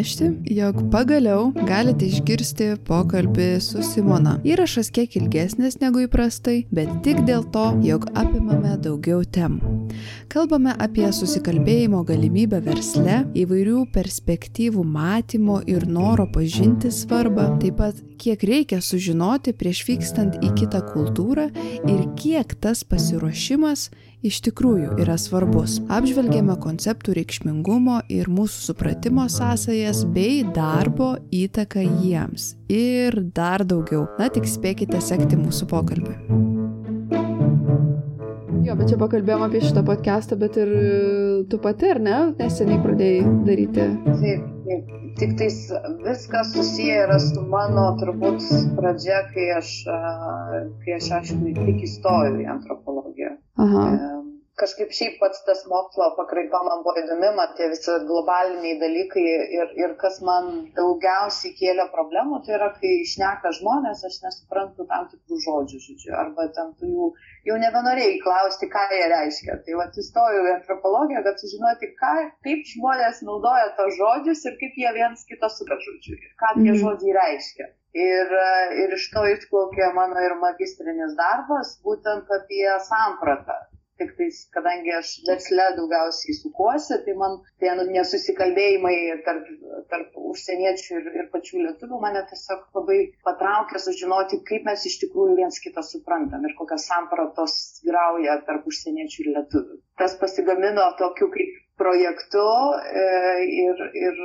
pranešti, jog pagaliau galite išgirsti pokalbį su Simona. Įrašas kiek ilgesnis negu įprastai, bet tik dėl to, jog apimame daugiau temų. Kalbame apie susikalbėjimo galimybę versle, įvairių perspektyvų matymo ir noro pažinti svarbą, taip pat kiek reikia sužinoti prieš vykstant į kitą kultūrą ir kiek tas pasiruošimas iš tikrųjų yra svarbus. Apžvelgėme konceptų reikšmingumo ir mūsų supratimo sąsajas bei darbo įtaką jiems. Ir dar daugiau. Na tik spėkite sekti mūsų pokalbį. Jo, bet čia pakalbėjom apie šitą podcastą, bet ir tu pati, ar ne, neseniai pradėjai daryti. Taip, taip. Tik tais viskas susiję yra su mano turbūt pradžia, kai aš, kai aš, aš tik įstojau į antropologiją. Aha. Kažkaip šiaip pats tas mokslo pakraipa man buvo įdomi, man tie visi globaliniai dalykai ir, ir kas man daugiausiai kėlė problemų, tai yra, kai išneka žmonės, aš nesuprantu tam tikrų žodžių, žodžiu, arba tam tu jų jau nebenorėjai klausti, ką jie reiškia. Tai va, įstojau į antropologiją, kad sužinoti, ką, kaip žmonės naudoja tos žodžius ir kaip jie viens kito supra žodžiu, ką tie mm. žodžiai reiškia. Ir, ir iš to išplaukė mano ir magistrinis darbas, būtent apie sampratą tik tais, kadangi aš versle daugiausiai sukuosi, tai man tie nesusikalbėjimai tarp, tarp užsieniečių ir, ir pačių lietuvių mane tiesiog labai patraukė sužinoti, kaip mes iš tikrųjų viens kitą suprantam ir kokios sampratos vyrauja tarp užsieniečių ir lietuvių. Tas pasigamino tokiu kaip projektu e, ir, ir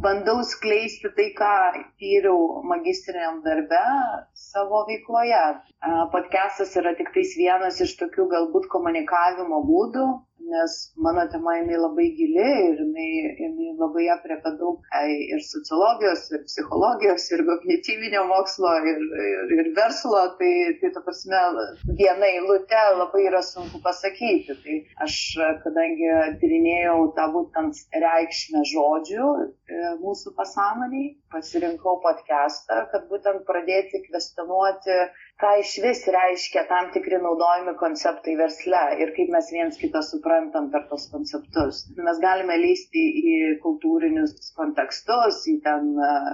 bandau skleisti tai, ką tyriau magistriniam darbe savo veikloje. Podcastas yra tik tais vienas iš tokių galbūt komunikavimo būdų, nes mano tema jinai labai gili ir jinai, jinai labai apriepia daug ir sociologijos, ir psichologijos, ir kognityvinio mokslo, ir, ir, ir verslo, tai, tai ta prasme, viena eilutė labai yra sunku pasakyti. Tai aš, kadangi tyrinėjau tą būtent reikšmę žodžių e, mūsų pasąmoniai, pasirinkau podcastą, kad būtent pradėti kvestionuoti ką iš vis reiškia tam tikri naudojami konceptai versle ir kaip mes viens kitą suprantam per tos konceptus. Mes galime lysti į kultūrinius kontekstus, į ten uh,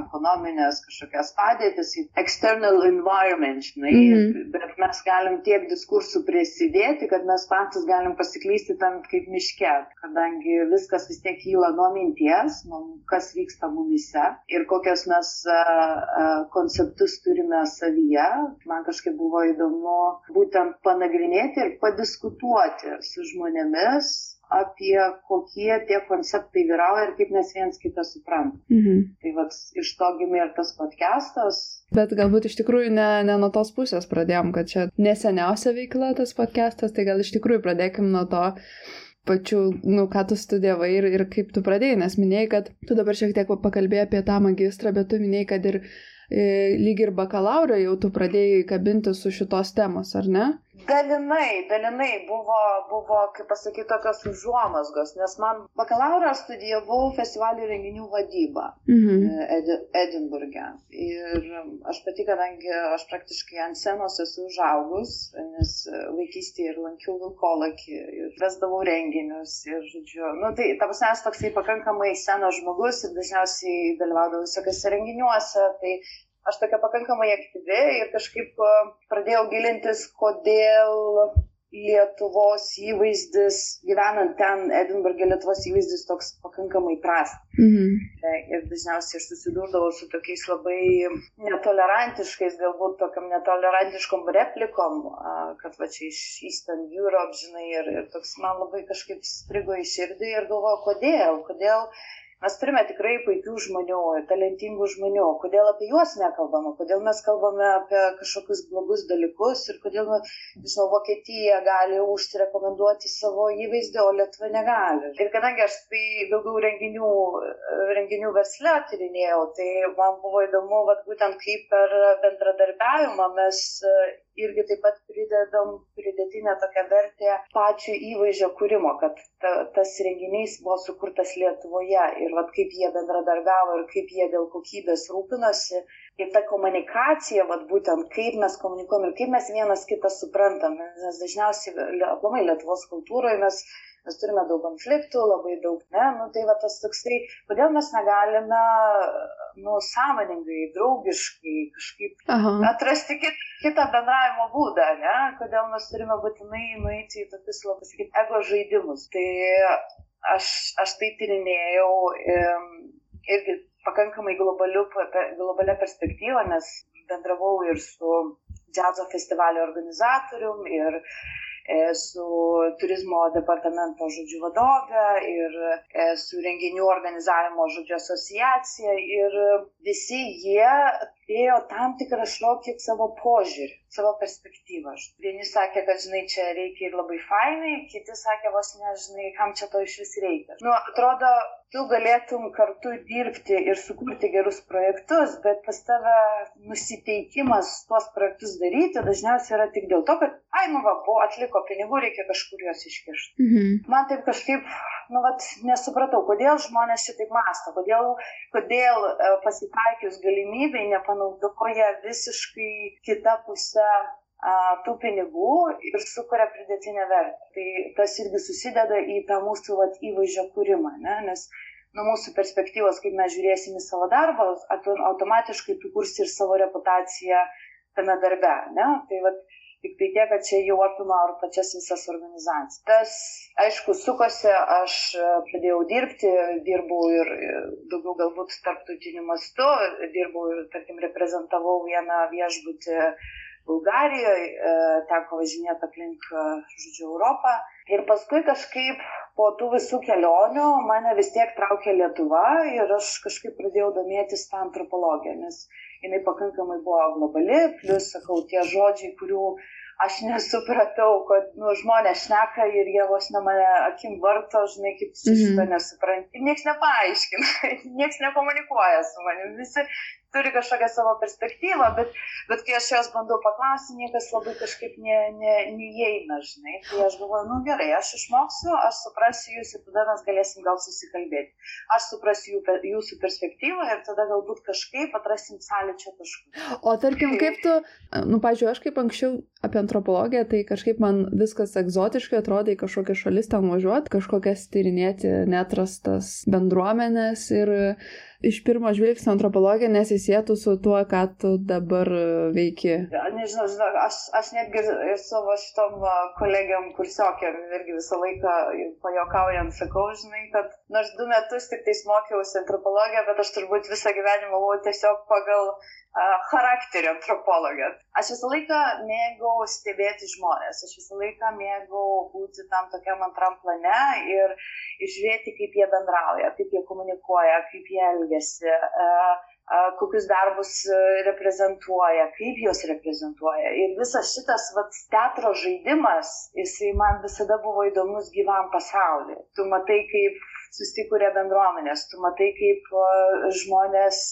ekonominės kažkokias padėtis, į external environment, žinai, mm -hmm. bet mes galim tiek diskursų prisidėti, kad mes patys galim pasiklysti tam kaip miške, kadangi viskas vis tiek kyla nuo minties, nuo kas vyksta mumise ir kokias mes uh, uh, konceptus turime savyje man kažkaip buvo įdomu būtent panagrinėti ir padiskutuoti su žmonėmis apie kokie tie konceptai vyrauja ir kaip mes viens kitą suprantam. Mhm. Tai vat, iš to gimė ir tas podcastas. Bet galbūt iš tikrųjų ne, ne nuo tos pusės pradėjom, kad čia neseniausia veikla tas podcastas, tai gal iš tikrųjų pradėkim nuo to pačių, nu, ką tu studijavai ir, ir kaip tu pradėjai, nes minėjai, kad tu dabar šiek tiek pakalbėjai apie tą magistrą, bet tu minėjai, kad ir lyg ir bakalauro jau tu pradėjai kabinti su šitos temos, ar ne? Dalinai, dalinai buvo, buvo kaip pasakyti, tokios užuomasgos, nes man bakalauro aš studijavau festivalių renginių vadybą mhm. E, Edi, Edinburgė. Ir aš pati, kadangi aš praktiškai ant scenos esu užaugus, nes vaikystėje ir lankiau Vilkolakį, ir vesdavau renginius, ir, žodžiu, nu, tai, ta prasme, esu toksai pakankamai senas žmogus ir dažniausiai dalyvaudavau visokiose renginiuose, tai aš tokia pakankamai aktyvi ir kažkaip e, pradėjau gilintis, kodėl Lietuvos įvaizdis, gyvenant ten, Edinburgė Lietuvos įvaizdis toks pakankamai prastas. Mhm. E, ir dažniausiai aš susidurdavau su tokiais labai netolerantiškais, galbūt tokiam netolerantiškom replikom, kad va čia iš Eastern Europe, žinai, ir, ir toks man labai kažkaip strigo į širdį ir galvoju, kodėl, kodėl Mes turime tikrai puikių žmonių, talentingų žmonių. Kodėl apie juos nekalbama? Kodėl mes kalbame apie kažkokius blogus dalykus ir kodėl, žinau, Vokietija gali užsirekomenduoti savo įvaizdį, o Lietuva negali. Ir kadangi aš tai daugiau renginių, renginių versle tyrinėjau, tai man buvo įdomu, vat, būtent kaip per bendradarbiavimą mes irgi taip pat pridedam pridėtinę tokią vertę pačio įvaizdžio kūrimo, kad ta, tas renginys buvo sukurtas Lietuvoje ir vat, kaip jie bendradarbiavo ir kaip jie dėl kokybės rūpinosi. Ir ta komunikacija, vat, būtent kaip mes komunikuojam ir kaip mes vienas kitą suprantam, nes dažniausiai aplamai Lietuvos kultūroje mes mes turime daug konfliktų, labai daug, ne, nu tai va tas toksai, kodėl mes negalime, nu, sąmoningai, draugiškai kažkaip Aha. atrasti kit, kitą bendravimo būdą, ne, kodėl mes turime būtinai nueiti į tokius, labai sakyti, ego žaidimus. Tai aš, aš tai tyrinėjau irgi pakankamai globaliu, globalia perspektyva, nes bendravau ir su džiazo festivalio organizatorium ir E, su turizmo departamento žodžiu vadove ir e, su renginių organizavimo žodžiu asociacija ir visi jie turėjo tam tikrą šiokį savo požiūrį, savo perspektyvą. Vieni sakė, kad, žinai, čia reikia ir labai fainai, kiti sakė, vos nežinai, kam čia to iš vis reikia. Nu, atrodo, tu galėtum kartu dirbti ir sukurti gerus projektus, bet pas tave nusiteikimas tuos projektus daryti dažniausiai yra tik dėl to, kad, ai, nu, va, buvo atliko pinigų, reikia kažkur juos iškišti. Mhm. Man taip kažkaip, nu, vat, nesupratau, kodėl žmonės šitaip masto, kodėl, kodėl e, pasitaikius galimybei nepanaudoti panaudoja visiškai kita pusė a, tų pinigų ir sukuria pridėtinę vertę. Tai tas irgi susideda į tą mūsų vat, įvaizdžio kūrimą, ne? nes nuo mūsų perspektyvos, kaip mes žiūrėsim į savo darbą, automatiškai tu kursi ir savo reputaciją tame darbe. Ne? Tai vat, tik tai tiek, kad čia jau apima ar pačias visas organizacijas. Tas, aišku, sukosi, aš pradėjau dirbti, dirbau ir daugiau galbūt tarptautiniu mastu, dirbau ir, tarkim, reprezentavau vieną viešbutį Bulgarijoje, teko važinėti aplink, žodžiu, Europą. Ir paskui kažkaip po tų visų kelionių mane vis tiek traukė Lietuva ir aš kažkaip pradėjau domėtis tą antropologiją, nes jinai pakankamai buvo globali, plus, sakau, tie žodžiai, kurių aš nesupratau, kad nu, žmonės šneka ir jie vos ne mane akim varto, žinai, kaip tu šitą mm -hmm. nesupranti. Ir niekas nepaaiškina, niekas nekomunikuoja su manimi. Visi turi kažkokią savo perspektyvą, bet, bet kai aš jos bandau paklausti, niekas labai kažkaip ne, ne, neįeina, žinai. Tai aš galvoju, nu gerai, aš išmoksiu, aš suprasiu jūs ir tada mes galėsim gal susikalbėti. Aš suprasiu jūsų perspektyvą ir tada galbūt kažkaip atrasim sąlyčio taškų. O tarkim, kaip tu, nu, pažiūrėjau, aš kaip anksčiau apie antropologiją, tai kažkaip man viskas egzotiškai atrodo į kažkokią šalis ten važiuoti, kažkokias tyrinėti netrastas bendruomenės ir iš pirmo žvilgsnio antropologija nesisėtų su tuo, ką tu dabar veiki? Ja, nežinau, žinau, aš, aš netgi ir savo šitom kolegiam kursiokėm irgi visą laiką pajokaujant sakau, žinai, kad nors du metus tik tais mokiausi antropologiją, bet aš turbūt visą gyvenimą buvau tiesiog pagal charakterio antropologė. Aš visą laiką mėgau stebėti žmonės, aš visą laiką mėgau būti tam tokiam antram plane ir žiūrėti, kaip jie bendrauja, kaip jie komunikuoja, kaip jie elgesi, kokius darbus reprezentuoja, kaip juos reprezentuoja. Ir visas šitas vat, teatro žaidimas, jisai man visada buvo įdomus gyvam pasauliu. Tu matai, kaip susikūrė bendruomenės, tu matai, kaip žmonės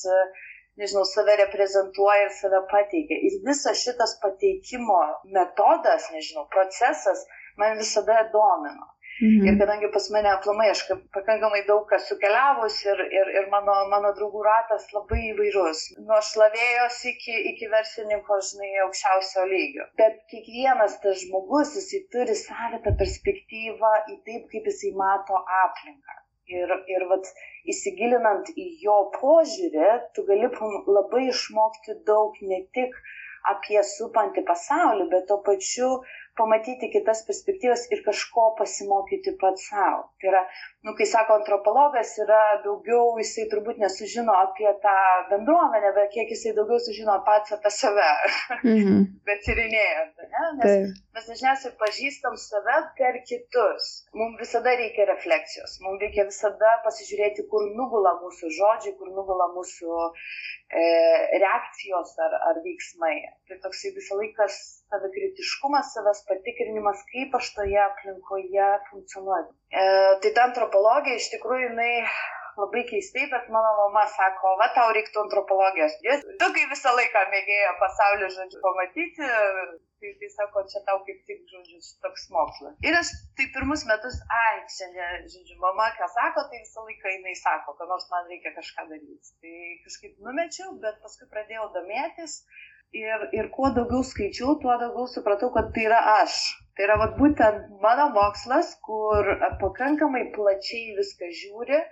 nežinau, save reprezentuoja ir save pateikia. Ir visas šitas pateikimo metodas, nežinau, procesas man visada domino. Mhm. Ir kadangi pas mane aplamai aš pakankamai daug kas sukeliavus ir, ir, ir mano, mano draugų ratas labai įvairus, nuo šlavėjos iki, iki verslininko, žinai, aukščiausio lygio. Bet kiekvienas tas žmogus, jisai turi savitą perspektyvą į taip, kaip jisai mato aplinką. Ir, ir vat, įsigilinant į jo požiūrį, tu gali labai išmokti daug ne tik apie supantį pasaulį, bet to pačiu pamatyti kitas perspektyvas ir kažko pasimokyti pats savo. Tai yra, nu, kai sako antropologas, yra daugiau, jisai turbūt nesužino apie tą bendruomenę, bet kiek jisai daugiau sužino pats apie save, mm -hmm. bet tyrinėjant. Ne? Nes tai. mes dažniausiai pažįstam save per kitus. Mums visada reikia refleksijos, mums reikia visada pasižiūrėti, kur nugula mūsų žodžiai, kur nugula mūsų e, reakcijos ar, ar veiksmai. Tai toksai visą laiką savikritiškumas, savęs patikrinimas, kaip aš toje aplinkoje funkcionuoju. E, tai ta antropologija iš tikrųjų jinai labai keistai, bet mano mama sako, va tau reiktų antropologijos studijos. Tu kai visą laiką mėgėjo pasaulio žodžiu pamatyti, tai, tai sako, čia tau kaip tik, žodžiu, toks mokslas. Ir aš tai pirmus metus, ai, čia, ne, žodžiu, mama ką sako, tai visą laiką jinai sako, kad nors man reikia kažką daryti. Tai kažkaip numečiau, bet paskui pradėjau domėtis. Ir, ir kuo daugiau skaičiau, tuo daugiau supratau, kad tai yra aš. Tai yra vat, būtent mano mokslas, kur pakankamai plačiai viską žiūri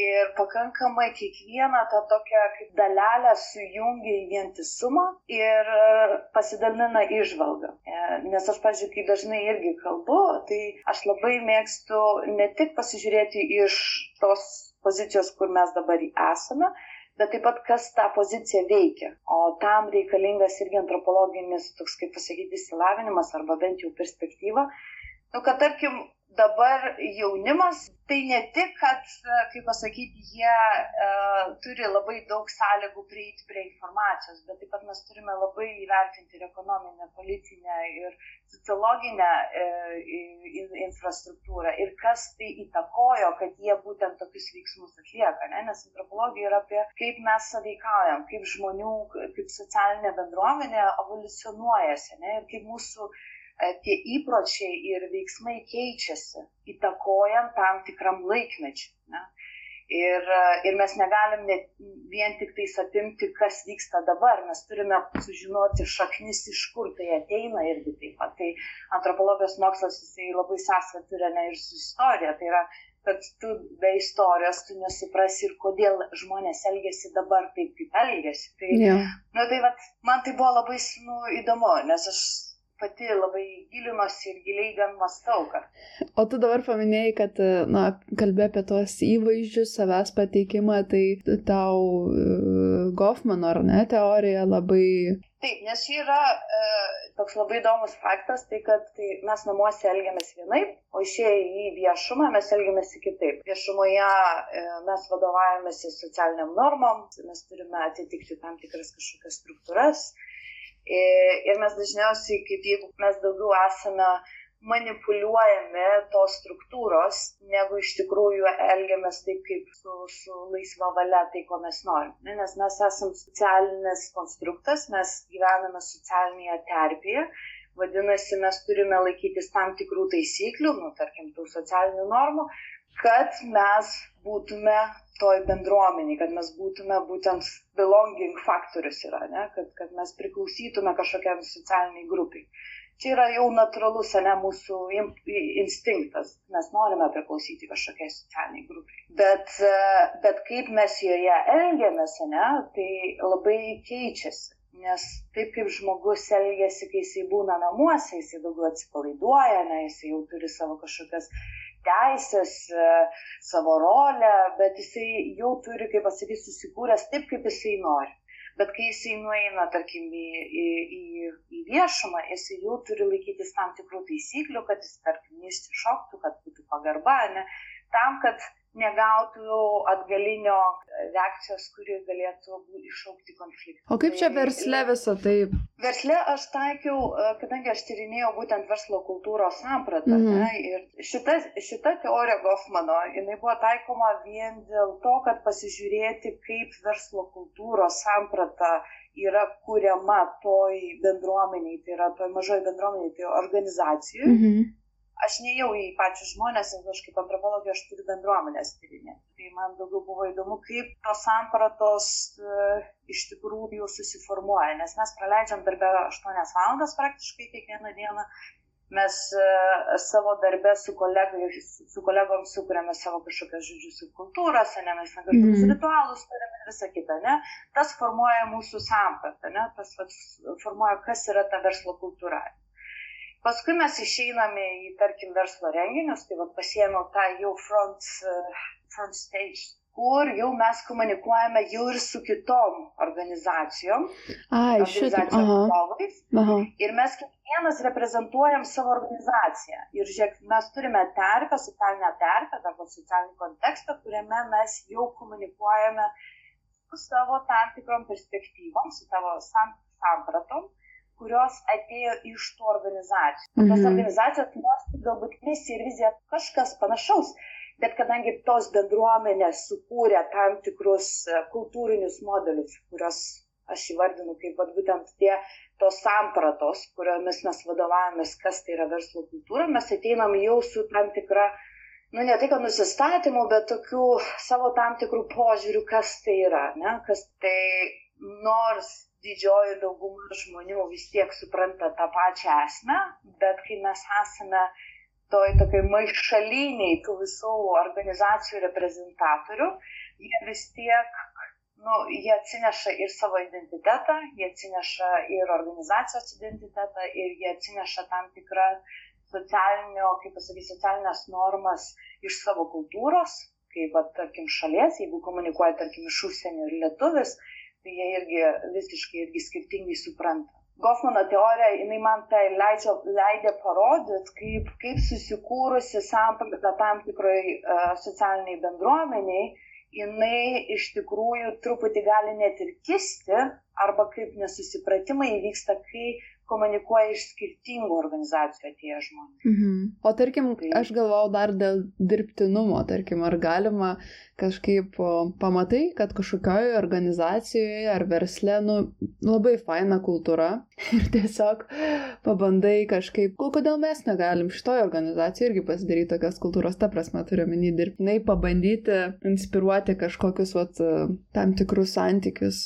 ir pakankamai kiekvieną tą tokią kaip dalelę sujungia į vientisumą ir pasidalina išvalgą. E, nes aš, pažiūrėjau, kai dažnai irgi kalbu, tai aš labai mėgstu ne tik pasižiūrėti iš tos pozicijos, kur mes dabar esame, bet taip pat kas tą poziciją veikia. O tam reikalingas irgi antropologinis, toks kaip pasakyti, įsilavinimas arba bent jau perspektyva. Nu, kad tarkim, dabar jaunimas tai ne tik, kad, kaip pasakyti, jie uh, turi labai daug sąlygų prieiti prie informacijos, bet taip pat mes turime labai įvertinti ir ekonominę, politinę ir sociologinę uh, infrastruktūrą ir kas tai įtakojo, kad jie būtent tokius veiksmus atlieka, ne? nes antropologija yra apie kaip mes saveikaujam, kaip žmonių, kaip socialinė bendruomenė evoliucionuojasi ne? ir kaip mūsų E, tie įpročiai ir veiksmai keičiasi, įtakojant tam tikram laikmečiui. Ne? Ir, e, ir mes negalim net vien tik tais apimti, kas vyksta dabar, mes turime sužinoti šaknis, iš kur tai ateina irgi taip pat. Tai antropologijos mokslas, jisai labai sąsą turi ne ir su istorija. Tai yra, kad tu be istorijos tu nesuprasi ir kodėl žmonės elgesi dabar taip, kaip elgesi. Tai, yeah. nu, tai vat, man tai buvo labai nu, įdomu, nes aš pati labai gilinuosi ir giliai gan mastau. Kad... O tu dabar paminėjai, kad, na, kalbė apie tuos įvaizdžius, savęs pateikimą, tai tau uh, Goffmano ar ne teorija labai... Taip, nes čia yra e, toks labai įdomus faktas, tai kad tai mes namuose elgiamės vienaip, o išėję į viešumą mes elgiamės kitaip. Viešumoje e, mes vadovavomės socialiniam normom, mes turime atitikti tam tikras kažkokias struktūras, Ir mes dažniausiai, kaip jeigu mes daugiau esame manipuliuojami tos struktūros, negu iš tikrųjų elgiamės taip, kaip su, su laisva valia, tai ko mes norim. Nes mes esame socialinis konstruktas, mes gyvename socialinėje terpėje, vadinasi, mes turime laikytis tam tikrų taisyklių, nu, tarkim, tų socialinių normų, kad mes būtume toj bendruomeniai, kad mes būtume būtent belonging faktorius yra, ne? kad, kad mes priklausytume kažkokiam socialiniai grupiai. Čia yra jau natūralus, ne, mūsų instinktas. Mes norime priklausyti kažkokiai socialiniai grupiai. Bet, bet kaip mes joje elgiamės, ne, tai labai keičiasi. Nes taip kaip žmogus elgesi, kai jisai būna namuose, jisai daugiau atsipalaiduoja, ne, jisai jau turi savo kažkokias teisės, e, savo rolę, bet jisai jau turi, kaip pasakyti, susikūręs taip, kaip jisai nori. Bet kai jisai nueina, tarkim, į, į, į, į viešumą, jisai jau turi laikytis tam tikrų taisyklių, kad jis, tarkim, neišsišoktų, kad būtų pagarba, ne, tam, kad negautų atgalinio reakcijos, kuri galėtų iššaukti konfliktą. O kaip čia tai versle visą tai? Versle aš taikiau, e, kadangi aš tyrinėjau būtent verslo kultūros sampratą. Mm -hmm. ne, ir šita, šita teorija Goffmano, jinai buvo taikoma vien dėl to, kad pasižiūrėti, kaip verslo kultūros samprata yra kuriama toj bendruomeniai, tai yra toj mažoj bendruomeniai, tai organizacijai. Mm -hmm aš nejau į pačius žmonės, nes aš kaip antropologija aš turiu bendruomenės tyrinėti. Tai man daugiau buvo įdomu, kaip tos sampratos uh, iš tikrųjų susiformuoja, nes mes praleidžiam darbę 8 valandas praktiškai kiekvieną dieną. Mes uh, savo darbę su, kolegai, su kolegom sukūrėme savo kažkokias žodžius subkultūras, ne, mes kažkokius mm -hmm. ritualus turime ir visą kitą, ne. Tas formuoja mūsų sampratą, ne, tas vat, formuoja, kas yra ta verslo kultūra. Paskui mes išeiname į, tarkim, verslo renginius, tai vad pasiėmiau tą jau front, uh, front stage kur jau mes komunikuojame jau ir su kitom organizacijom, Ai, organizacijom atstovais. Ir mes kiekvienas reprezentuojam savo organizaciją. Ir žiūrėk, mes turime terpę, socialinę terpę, arba socialinį kontekstą, kuriame mes jau komunikuojame su savo tam tikrom perspektyvom, su savo sam, sampratom kurios atėjo iš tų organizacijų. -hmm. Tos organizacijos nors galbūt misija ir vizija kažkas panašaus, bet kadangi tos bendruomenės sukūrė tam tikrus e, kultūrinius modelius, kuriuos aš įvardinu kaip vat, būtent tie tos sampratos, kuriomis mes vadovavomės, kas tai yra verslo kultūra, mes ateinam jau su tam tikra, nu ne tai, kad nusistatymu, bet tokių savo tam tikrų požiūrių, kas tai yra, ne? kas tai nors didžioji dauguma žmonių vis tiek supranta tą pačią esmę, bet kai mes esame toj tokiai maišaliniai tų visų organizacijų reprezentatorių, jie vis tiek, nu, jie atsineša ir savo identitetą, jie atsineša ir organizacijos identitetą, ir jie atsineša tam tikrą socialinio, kaip pasakyti, socialinės normas iš savo kultūros, kaip, tarkim, šalies, jeigu komunikuoja, tarkim, iš užsienio ir lietuvis, tai jie irgi visiškai irgi skirtingai supranta. Gofmano teorija, jinai man tai leidžia, leidė parodyti, kaip, kaip susikūrusi samprata tam tikrai uh, socialiniai bendruomeniai, jinai iš tikrųjų truputį gali net ir kisti, arba kaip nesusipratimai vyksta, kai komunikuoja iš skirtingų organizacijų atėję žmonės. Mhm. O tarkim, tai... aš galvau dar dėl dirbtinumo, tarkim, ar galima kažkaip pamatai, kad kažkokioje organizacijoje ar versle, nu, labai faina kultūra ir tiesiog pabandai kažkaip, kodėl mes negalim šitoje organizacijoje irgi pasidaryti tokios kultūros, ta prasme turiu menį dirbtinai pabandyti inspiruoti kažkokius vat, tam tikrus santykius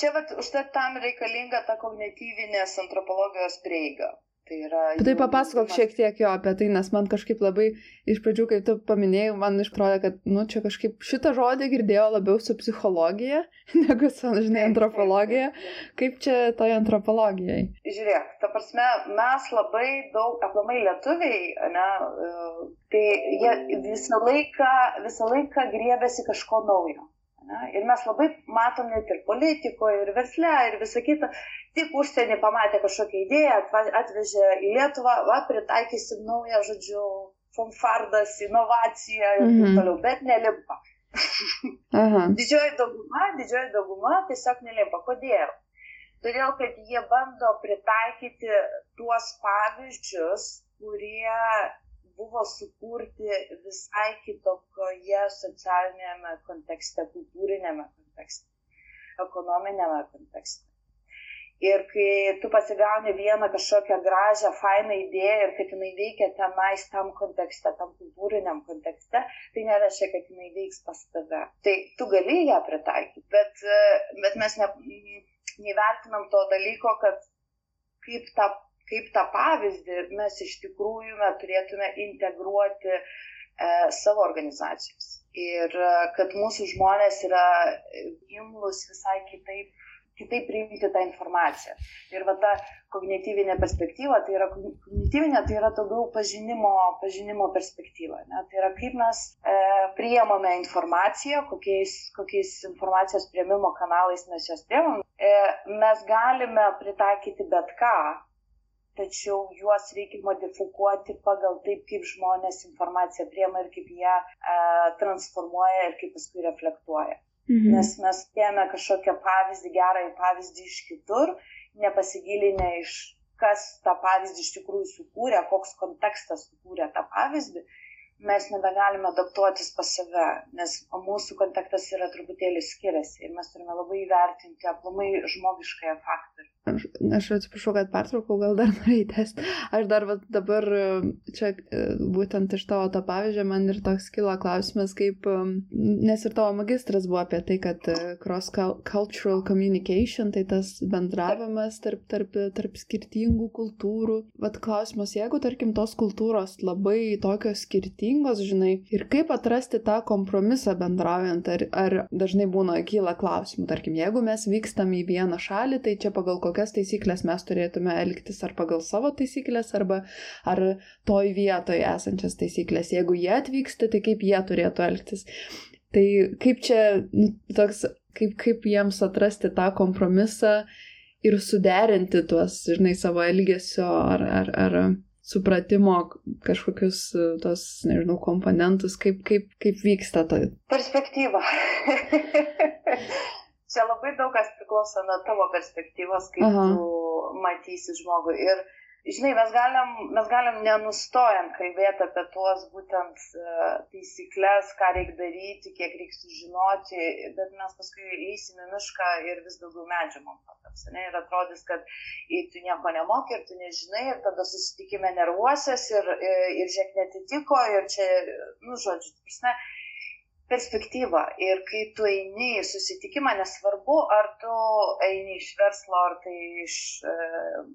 Čia vat, užtat tam reikalinga ta kognityvinės antropologijos prieiga. Tai yra. Tai papasakok šiek tiek jo apie tai, nes man kažkaip labai iš pradžių, kai tu paminėjai, man iškrodė, kad, nu, čia kažkaip šitą žodį girdėjau labiau su psichologija, negu su, žinai, antropologija. Kaip čia toje antropologijai? Žiūrėk, ta prasme, mes labai daug, aplamai lietuviai, ne, e, tai jie visą laiką, visą laiką griebėsi kažko naujo. Ne? Ir mes labai matom net ir politikoje, ir versle, ir visą kitą. Tik užsienį pamatė kažkokią idėją, atvežė į Lietuvą, va, pritaikysim naują, žodžiu, fonfardas, inovaciją ir mm -hmm. toliau, bet nelimpa. didžioji dauguma, didžioji dauguma tiesiog nelimpa. Kodėl? Todėl, kad jie bando pritaikyti tuos pavyzdžius, kurie buvo sukurti visai kitokioje socialinėme kontekste, kultūrinėme kontekste, ekonominėme kontekste. Ir kai tu pasigauni vieną kažkokią gražią, fainą idėją ir kad jinai veikia tenais tam kontekste, tam kultūriniam kontekste, tai nereiškia, kad jinai veiks pas tave. Tai tu gali ją pritaikyti, bet, bet mes ne, nevertinam to dalyko, kad kaip tą kaip tą pavyzdį mes iš tikrųjų turėtume integruoti e, savo organizacijos. Ir e, kad mūsų žmonės yra imlus visai kitaip, kitaip priimti tą informaciją. Ir va ta kognityvinė perspektyva, tai yra kognityvinė, tai yra daugiau pažinimo, pažinimo perspektyva. Ne? Tai yra kaip mes e, priemame informaciją, kokiais, kokiais informacijos prieimimo kanalais mes jos priemame. E, mes galime pritaikyti bet ką, tačiau juos reikia modifikuoti pagal taip, kaip žmonės informaciją priema ir kaip ją e, transformuoja ir kaip paskui reflektuoja. Mhm. Nes mes ėmė kažkokią pavyzdį, gerąjį pavyzdį iš kitur, nepasigilinę iš kas tą pavyzdį iš tikrųjų sukūrė, koks kontekstas sukūrė tą pavyzdį, mes nebegalime adaptuotis pas save, nes mūsų kontekstas yra truputėlį skiriasi ir mes turime labai įvertinti aplamai žmogiškąją faktorių. Aš, aš atsiprašau, kad pertraukau, gal dar norėtės. Aš dar vat, dabar čia e, būtent iš tavo to pavyzdžio man ir toks kilo klausimas, kaip, nes ir tavo magistras buvo apie tai, kad e, cross-cultural communication, tai tas bendravimas tarp, tarp, tarp skirtingų kultūrų. Vat klausimas, jeigu, tarkim, tos kultūros labai tokios skirtingos, žinai, ir kaip atrasti tą kompromisą bendraujant, ar, ar dažnai būna kyla klausimų, tarkim, jeigu mes vykstam į vieną šalį, tai čia pagal kokią kokias taisyklės mes turėtume elgtis ar pagal savo taisyklės, arba ar toj vietoje esančias taisyklės. Jeigu jie atvyksta, tai kaip jie turėtų elgtis. Tai kaip čia nu, toks, kaip, kaip jiems atrasti tą kompromisą ir suderinti tuos, žinai, savo elgesio ar, ar, ar supratimo kažkokius tos, nežinau, komponentus, kaip, kaip, kaip vyksta tai. Perspektyva. čia labai daug kas priklauso nuo tavo perspektyvos, kaip Aha. tu matysi žmogų. Ir žinai, mes galim, mes galim nenustojant kalbėti apie tuos būtent uh, taisyklės, ką reikia daryti, kiek reikia sužinoti, bet mes paskui eisim į mišką ir vis daugiau medžių man pataps. Ir atrodys, kad tu nieko nemoki ir tu nežinai, ir tada susitikime nervuosies ir, ir, ir žiek netitiko, ir čia, nu, žodžiu, prasme, perspektyva. Ir kai tu eini į susitikimą, nesvarbu, ar tu eini iš verslo, ar tai iš... Uh,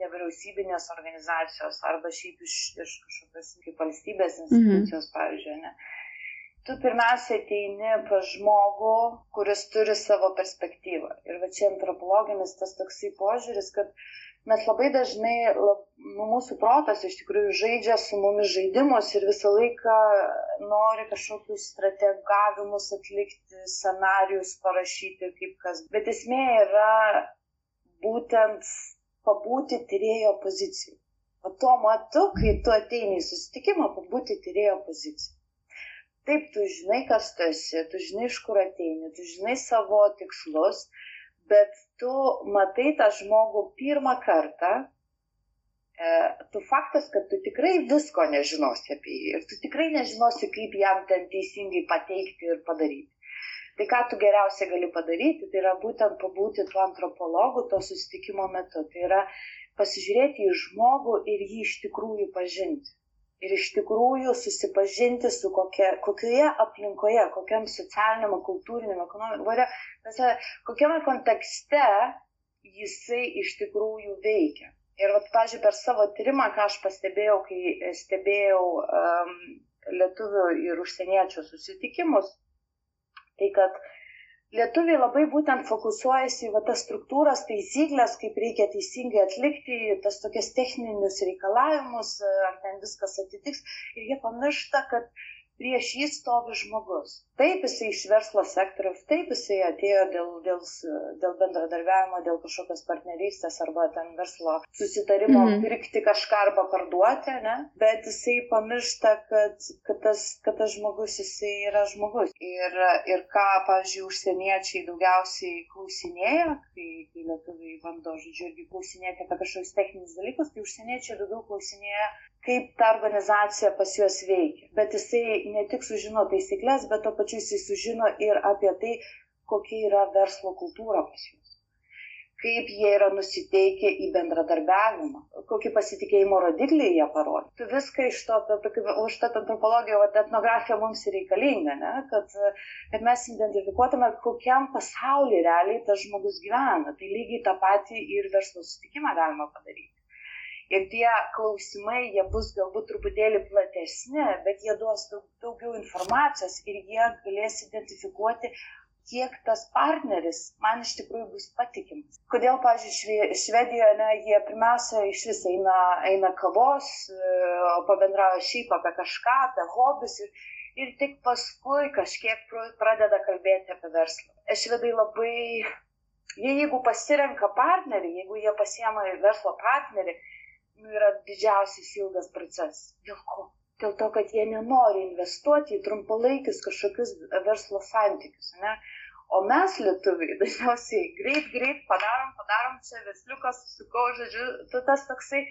nevyriausybinės organizacijos arba šiaip iš, iš kažkokios kaip valstybės mhm. institucijos, mhm. pavyzdžiui, ne. Tu pirmiausia ateini pas žmogų, kuris turi savo perspektyvą. Ir va čia antropologinis tas toksai požiūris, kad mes labai dažnai, lab, nu, mūsų protas iš tikrųjų žaidžia su mumis žaidimus ir visą laiką nori kažkokius strategavimus atlikti, scenarius parašyti, kaip kas. Bet esmė yra būtent pabūti tyrėjo pozicijai. O tuo metu, kai tu ateini į susitikimą, pabūti tyrėjo pozicijai. Taip, tu žinai, kas tu esi, tu žinai, iš kur ateini, tu žinai savo tikslus, bet tu matai tą žmogų pirmą kartą, e, tu faktas, kad tu tikrai visko nežinosi apie jį ir tu tikrai nežinosi, kaip jam ten teisingai pateikti ir padaryti. Tai ką tu geriausiai gali padaryti, tai yra būtent pabūti tuo antropologu to susitikimo metu. Tai yra pasižiūrėti į žmogų ir jį iš tikrųjų pažinti. Ir iš tikrųjų susipažinti su kokia, kokioje aplinkoje, kokiam socialiniam, kultūriniam, ekonominiam, kokiame kontekste jisai iš tikrųjų veikia. Ir, vat, pažiūrėjau, per savo tyrimą, ką aš pastebėjau, kai stebėjau um, lietuvių ir užsieniečių susitikimus, Tai kad lietuviai labai būtent fokusuojasi į va, tas struktūras, taisyklės, kaip reikia teisingai atlikti, tas tokias techninius reikalavimus, ar ten viskas atitiks. Ir jie pamiršta, kad prieš jį stovi žmogus. Taip jisai iš verslo sektoriaus, taip jisai atėjo dėl, dėl, dėl bendradarbiavimo, dėl kažkokios partnerystės arba ten verslo susitarimo mm -hmm. pirkti kažką arba parduoti, ne? bet jisai pamiršta, kad, kad, tas, kad tas žmogus jisai yra žmogus. Ir, ir ką, pavyzdžiui, užsieniečiai daugiausiai klausinėja, kai, kai lietuviai bando, žodžiu, irgi klausinėti apie kažkokius techninius dalykus, tai užsieniečiai daugiau klausinėja kaip ta organizacija pas juos veikia. Bet jisai ne tik sužino taisyklės, bet to pačiu jisai sužino ir apie tai, kokia yra verslo kultūra pas juos. Kaip jie yra nusiteikę į bendradarbiavimą, kokį pasitikėjimo rodiklį jie parodė. Tu viską iš to, už tą antropologiją, o etnografija mums ir reikalinga, ne? kad, kad mes identifikuotume, kokiam pasaulyje realiai tas žmogus gyvena. Tai lygiai tą patį ir verslo susitikimą galima padaryti. Ir tie klausimai, jie bus galbūt truputėlį platesni, bet jie duos daug, daugiau informacijos ir jie galės identifikuoti, kiek tas partneris man iš tikrųjų bus patikimas. Kodėl, pažiūrėjau, Švedijoje ne, jie pirmiausia iš vis eina, eina kavos, o pabendrauja šiaip apie kažką, apie hobius ir, ir tik paskui kažkiek pradeda kalbėti apie verslą. Švedai labai, jie jeigu pasirenka partnerį, jeigu jie pasiema verslo partnerį, nu, yra didžiausias ilgas procesas. Dėl ko? Dėl to, kad jie nenori investuoti į trumpalaikius kažkokius verslo santykius. Ne? O mes lietuviai dažniausiai greit, greit padarom, padarom čia vesliukas, susikau, žodžiu, tu tas toksai,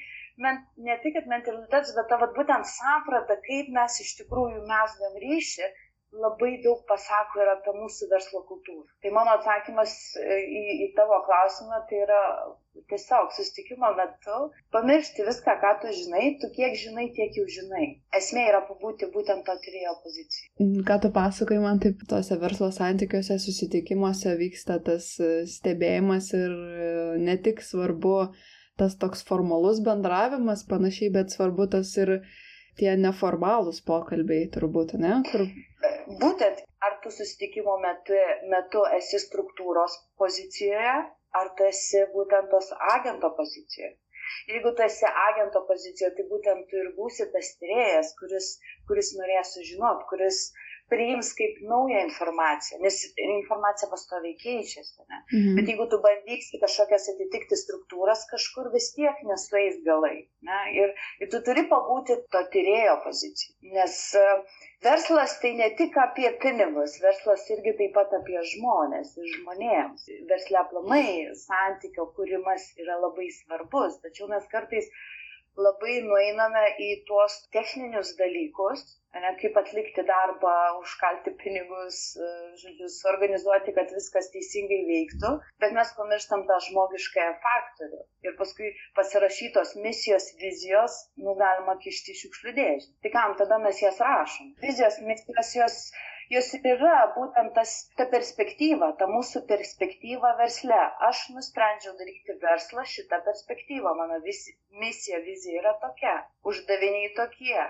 men, ne tik mentalitetas, bet ta vat, būtent samprata, kaip mes iš tikrųjų mesgam ryšį, labai daug pasako ir apie mūsų verslo kultūrą. Tai mano atsakymas e, į, į tavo klausimą tai yra tiesiog susitikimo metu pamiršti viską, ką tu žinai, tu kiek žinai, tiek jau žinai. Esmė yra pabūti būtent to turėjo poziciją. Mm, ką tu pasakai, man taip tose verslo santykiuose, susitikimuose vyksta tas e, stebėjimas ir e, ne tik svarbu tas toks formalus bendravimas panašiai, bet svarbu tas ir tie neformalūs pokalbiai turbūt, ne? Kur būtent ar tu susitikimo metu, metu esi struktūros pozicijoje, ar tu esi būtent tos agento pozicijoje. Jeigu tu esi agento pozicijoje, tai būtent tu ir būsi tas tyrėjas, kuris, kuris norės sužinot, kuris, priims kaip naują informaciją, nes informacija pastoviai keičiasi. Ne? Mhm. Bet jeigu tu bandysi kažkokias atitikti struktūras, kažkur vis tiek nesueis galai. Ne? Ir, ir tu turi pabūti to tyrėjo poziciją. Nes uh, Verslas tai ne tik apie pinigus, verslas irgi taip pat apie žmonės ir žmonėms. Versle aplamai santykio kūrimas yra labai svarbus, tačiau mes kartais labai nueiname į tuos techninius dalykus, ne, kaip atlikti darbą, užkalti pinigus, e, žodžiu, suorganizuoti, kad viskas teisingai veiktų, bet mes pamirštam tą žmogiškąją faktorių. Ir paskui pasirašytos misijos, vizijos, nu, galima kišti šiukšlių dėžę. Tai kam tada mes jas rašom? Vizijos, misijos, jos jos ir yra būtent tas, ta perspektyva, ta mūsų perspektyva versle. Aš nusprendžiau daryti verslą šitą perspektyvą, mano visi, misija, vizija yra tokia, uždaviniai tokie,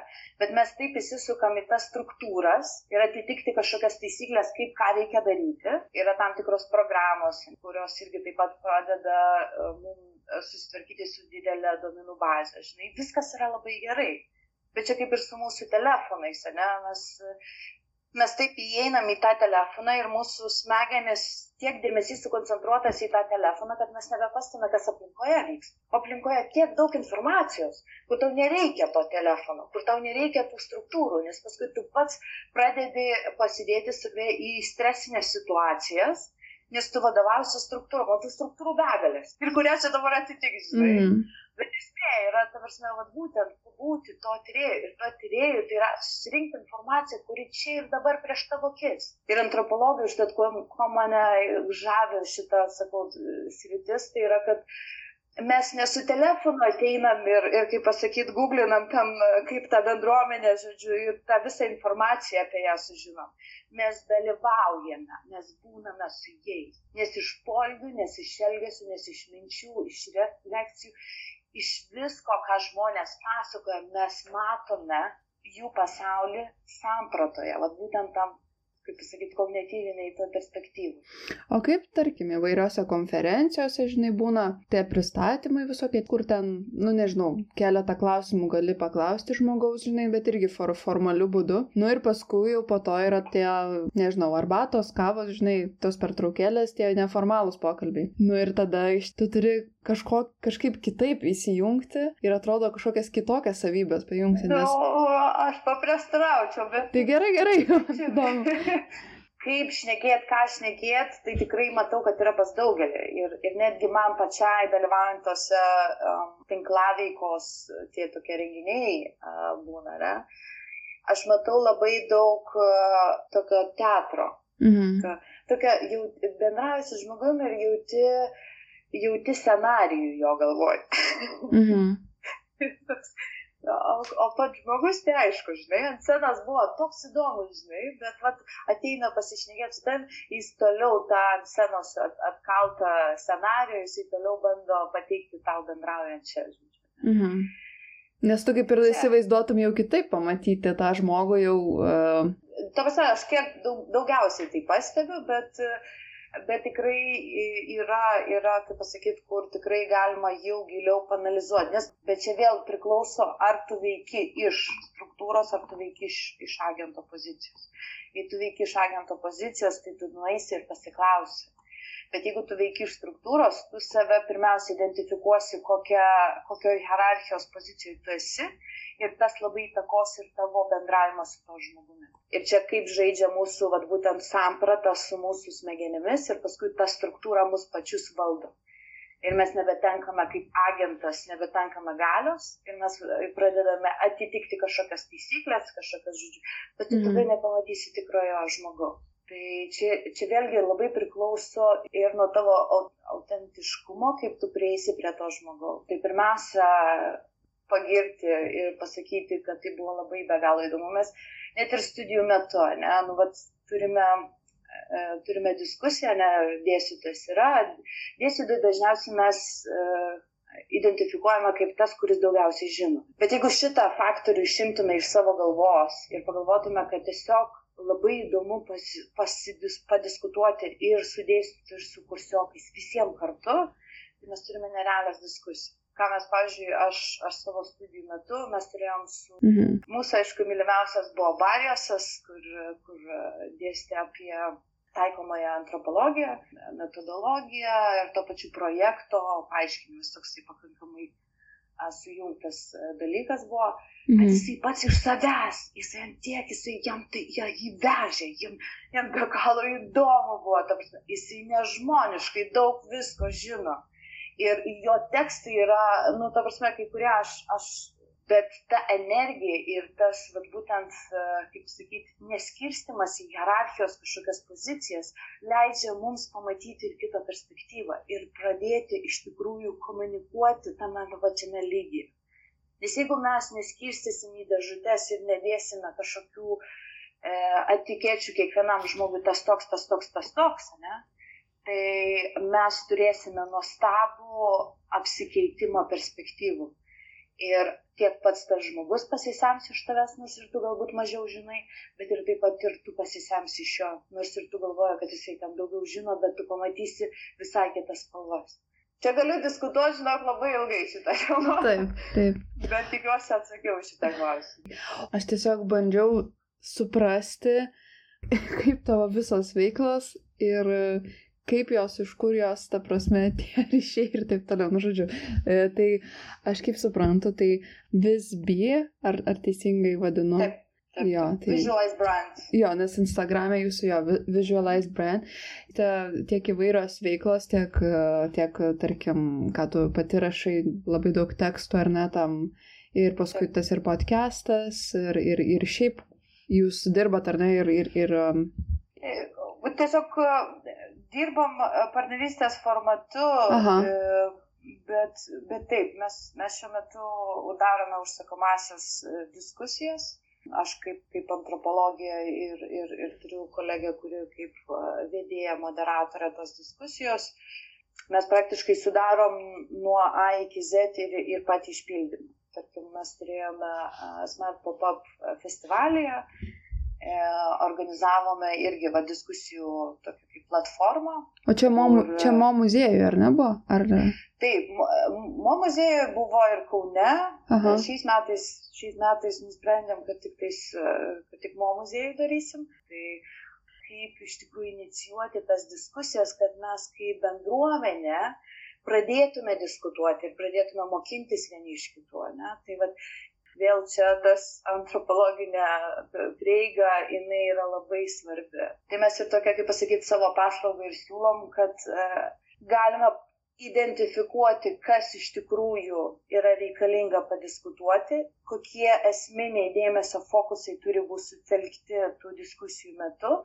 bet mes taip įsisukam į tas struktūras ir atitikti kažkokias taisyklės, kaip ką reikia daryti. Yra tam tikros programos, kurios irgi taip pat padeda e, mums susitvarkyti su didelė domenų bazė. Žinai, viskas yra labai gerai. Bet čia kaip ir su mūsų telefonais, ne? mes mes taip įeinam į tą telefoną ir mūsų smegenis tiek dėmesys sukoncentruotas į tą telefoną, kad mes nebepastame, kas aplinkoje vyksta. Aplinkoje tiek daug informacijos, kur tau nereikia to telefono, kur tau nereikia tų struktūrų, nes paskui tu pats pradedi pasidėti save į stresinės situacijas, nes tu vadovausi struktūrom, o tų struktūrų begalės. Ir kurias čia dabar atitiks, žinai. Mm. Bet esmė yra, ta prasme, vat, būtent būti to tyrėjų. Ir to tyrėjų tai yra susirinkti informaciją, kuri čia ir dabar prieš tavo akis. Ir antropologai, užtat, kuo, kuo mane žavė šitą, sakau, sritis, tai yra, kad mes ne su telefonu ateinam ir, ir kaip pasakyti, googlinam tam, kaip ta bendruomenė, žodžiu, ir tą visą informaciją apie ją sužinom. Mes dalyvaujame, mes būname su jais. Nes iš polgių, nes iš elgesių, nes iš minčių, iš refleksijų iš visko, ką žmonės pasakoja, mes matome jų pasaulį sampratoje, vad būtent tam kaip pasakyti, kognityviniai to perspektyvų. O kaip, tarkim, įvairiose konferencijose, žinai, būna tie pristatymai visokie, kur ten, nu nežinau, keletą klausimų gali paklausti žmogaus, žinai, bet irgi for, formaliu būdu. Nu ir paskui jau po to yra tie, nežinau, arbatos, kavos, žinai, tos pertraukėlės, tie neformalūs pokalbiai. Nu ir tada tu turi kažko, kažkaip kitaip įsijungti ir atrodo kažkokias kitokias savybės pajungti. Nes... Nu, aš papriestraučiau, bet. Tai gerai, gerai. Kaip šnekėt, ką šnekėt, tai tikrai matau, kad yra pas daugelį. Ir, ir netgi man pačiai dalyvaujant tose um, tinklaveikos, tie tokie renginiai uh, būna, ne? aš matau labai daug uh, tokio teatro. Mhm. Ka, tokia, jau bendrauji su žmogumi ir jauti jauti scenarijų jo galvoj. Mhm. o, o pats žmogus, tai aišku, žinai, ant scenos buvo toks įdomus, žinai, bet vat, ateina pasišnekėti su tam, jis toliau tą ant scenos at, atkaltą scenarijų, jis toliau bando pateikti tau bendraujančią, žinai. Mhm. Nes tu kaip ir Čia. įsivaizduotum jau kitaip pamatyti tą žmogų jau. Uh... Tavas, aš kiek daug, daugiausiai tai pastebiu, bet uh, bet tikrai yra, yra kaip pasakyti, kur tikrai galima jau giliau panalizuoti. Nes, bet čia vėl priklauso, ar tu veiki iš struktūros, ar tu veiki iš, iš agento pozicijos. Jei tu veiki iš agento pozicijos, tai tu nueisi ir pasiklausi. Bet jeigu tu veiki iš struktūros, tu save pirmiausia identifikuosi, kokia, kokioje hierarchijos pozicijoje tu esi ir tas labai įtakos ir tavo bendravimą su to žmogumi. Ir čia kaip žaidžia mūsų, vad būtent samprata su mūsų smegenimis ir paskui ta struktūra mus pačius valdo. Ir mes nebetenkame kaip agentas, nebetenkame galios ir mes pradedame atitikti kažkokias taisyklės, kažkokias žodžių, bet tu mm. tada nepamatysi tikrojo žmogaus. Tai čia, čia vėlgi labai priklauso ir nuo tavo autentiškumo, kaip tu prieisi prie to žmogaus. Tai pirmiausia, pagirti ir pasakyti, kad tai buvo labai be galo įdomu. Mes net ir studijų metu, ne, nu, vat, turime, e, turime diskusiją, ne, dėstytojas yra, dėstytojai dažniausiai mes e, identifikuojama kaip tas, kuris daugiausiai žino. Bet jeigu šitą faktorių išimtume iš savo galvos ir pagalvotume, kad tiesiog labai įdomu pasi, pasidis, padiskutuoti ir su dėstytoju, ir su kursiokais visiems kartu, tai mes turime nerealias diskusijas. ką mes, pavyzdžiui, aš, aš savo studijų metu mes turėjom su mhm. mūsų, aišku, mylimiausias buvo Barijosas, kur, kur dėstė apie taikomąją antropologiją, metodologiją ir to pačiu projekto paaiškinimus toksai pakankamai sujungtas dalykas buvo. Mhm. Bet jisai pats iš savęs, jisai ant tiek, jisai jam tai, ja, jį vežė, jam, jam be galo įdomu buvo, jisai nežmoniškai daug visko žino ir jo tekstai yra, nu, ta prasme, kai kurie aš, aš bet ta energija ir tas, vat, būtent, e, kaip sakyti, neskirstimas į hierarchijos kažkokias pozicijas leidžia mums pamatyti ir kitą perspektyvą ir pradėti iš tikrųjų komunikuoti tame pačiame lygyje. Nes jeigu mes neskirstysim į dėžutės ir nedėsime kažkokių e, etikėčių kiekvienam žmogui tas toks, tas toks, tas toks, ne, tai mes turėsime nuostabų apsikeitimo perspektyvų. Ir tiek pats tas žmogus pasisems iš tavęs, nors ir tu galbūt mažiau žinai, bet ir taip pat ir tu pasisems iš jo, nors ir tu galvoji, kad jisai tam daugiau žino, bet tu pamatysi visai kitas spalvas. Čia galiu diskutuoti, žinok, labai ilgai šitą temą. Taip, taip. Bet tikiuosi atsakiau šitą klausimą. Aš tiesiog bandžiau suprasti, kaip tavo visos veiklos ir kaip jos, iš kur jos, ta prasme, tie ryšiai ir taip toliau, nu žodžiu. E, tai aš kaip suprantu, tai visbi, ar, ar teisingai vadinu? Taip. Taip, jo, tai, visualize brand. Jo, nes Instagram'e jūsų jo, visualize brand, ta, tiek įvairios veiklos, tiek, tiek, tarkim, ką tu pati rašai, labai daug tekstų ar ne tam, ir paskui Taip. tas ir podcastas, ir, ir, ir šiaip jūs dirbat ar ne, ir... ir, ir um... Tiesiog dirbam e, partnerystės formatu, Aha. E, bet, bet taip, mes, mes šiuo metu darome užsakomasias e, diskusijas. Aš kaip, kaip antropologija ir, ir, ir turiu kolegę, kuri kaip vedėja, moderatorė tos diskusijos. Mes praktiškai sudarom nuo A iki Z ir, ir patį išpildymą. Tarkim, mes turėjome Smart Pop-up festivalyje, organizavome irgi va, diskusijų tokią kaip platformą. O čia mo, kur... čia mo muziejuje, ar ne buvo? Ar... Taip, mo muziejuje buvo ir Kaune. Aha. Šiais metais, šiais metais nusprendėm, kad tik, tais, kad tik mo muziejuje darysim. Tai kaip iš tikrųjų inicijuoti tas diskusijas, kad mes kaip bendruomenė pradėtume diskutuoti ir pradėtume mokintis vieni iš kitų. Ne? Tai vat, vėl čia tas antropologinė prieiga, jinai yra labai svarbi. Tai mes ir tokia, kaip pasakyti, savo paslaugą ir siūlom, kad e, galime identifikuoti, kas iš tikrųjų yra reikalinga padiskutuoti, kokie esminiai dėmesio fokusai turi būti sutelkti tų diskusijų metu.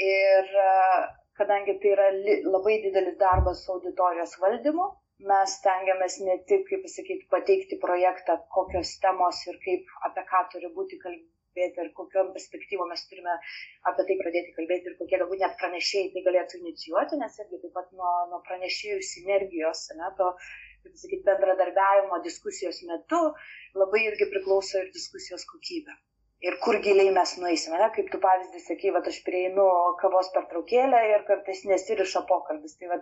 Ir e, kadangi tai yra labai didelis darbas su auditorijos valdymu, mes stengiamės ne tik, kaip pasakyti, pateikti projektą, kokios temos ir kaip, apie ką turi būti kalbėti ir kokiam perspektyvom mes turime apie tai pradėti kalbėti ir kokie galbūt net pranešėjai tai galėtų inicijuoti, nes irgi taip pat nuo, nuo pranešėjų sinergijos, ne, to, kaip pasakyti, bendradarbiavimo diskusijos metu labai irgi priklauso ir diskusijos kokybė. Ir kur giliai mes nueisime, ne? kaip tu pavyzdį sakai, va aš prieinu kavos pertraukėlę ir kartais nesiriša pokalbis. Tai va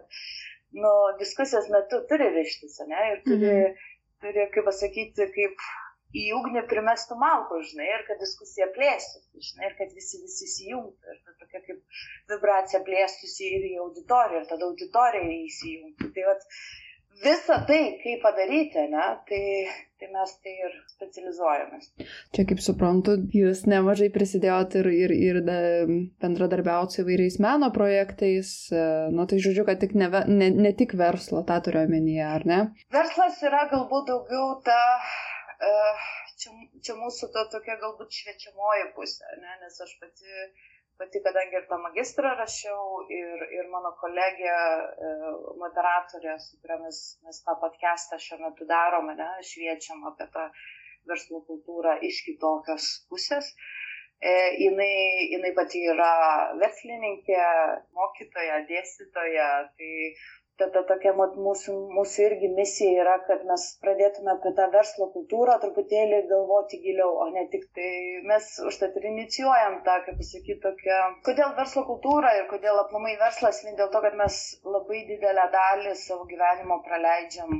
nu, diskusijos metu turi ryštis, ne, ir turi, mhm. turi, kaip pasakyti, kaip į ugnį primestų malkų, žinai, ir kad diskusija plėstųsi, žinai, ir kad visi visi įsijungtų, ir kad tokia kaip vibracija plėstųsi ir į auditoriją, ir tada auditorija įsijungtų. Tai vat, visą tai, kaip padaryti, ne, tai, tai mes tai ir specializuojamės. Čia, kaip suprantu, jūs nemažai prisidėjot ir, ir, ir bendradarbiauti su įvairiais meno projektais, nu tai žodžiu, kad tik ne, ne, ne tik verslo, tą turiu omenyje, ar ne? Verslas yra galbūt daugiau ta, e, čia, čia mūsų ta tokia galbūt šviečiamoji pusė, ne, nes aš pati pati, kadangi ir tą magistrą rašiau, ir, ir mano kolegė, e, moderatorė, su kuria mes, mes tą podcastą šiuo metu darome, ne, šviečiam apie tą verslo kultūrą iš kitokios pusės. E, jinai, jinai pati yra verslininkė, mokytoja, dėstytoja, tai ta, ta tokia mūsų, mūsų irgi misija yra, kad mes pradėtume apie tą verslo kultūrą truputėlį galvoti giliau, o ne tik tai mes užtat ir inicijuojam tą, kaip pasakyti, tokią, kodėl verslo kultūra ir kodėl aplamai verslas, vien dėl to, kad mes labai didelę dalį savo gyvenimo praleidžiam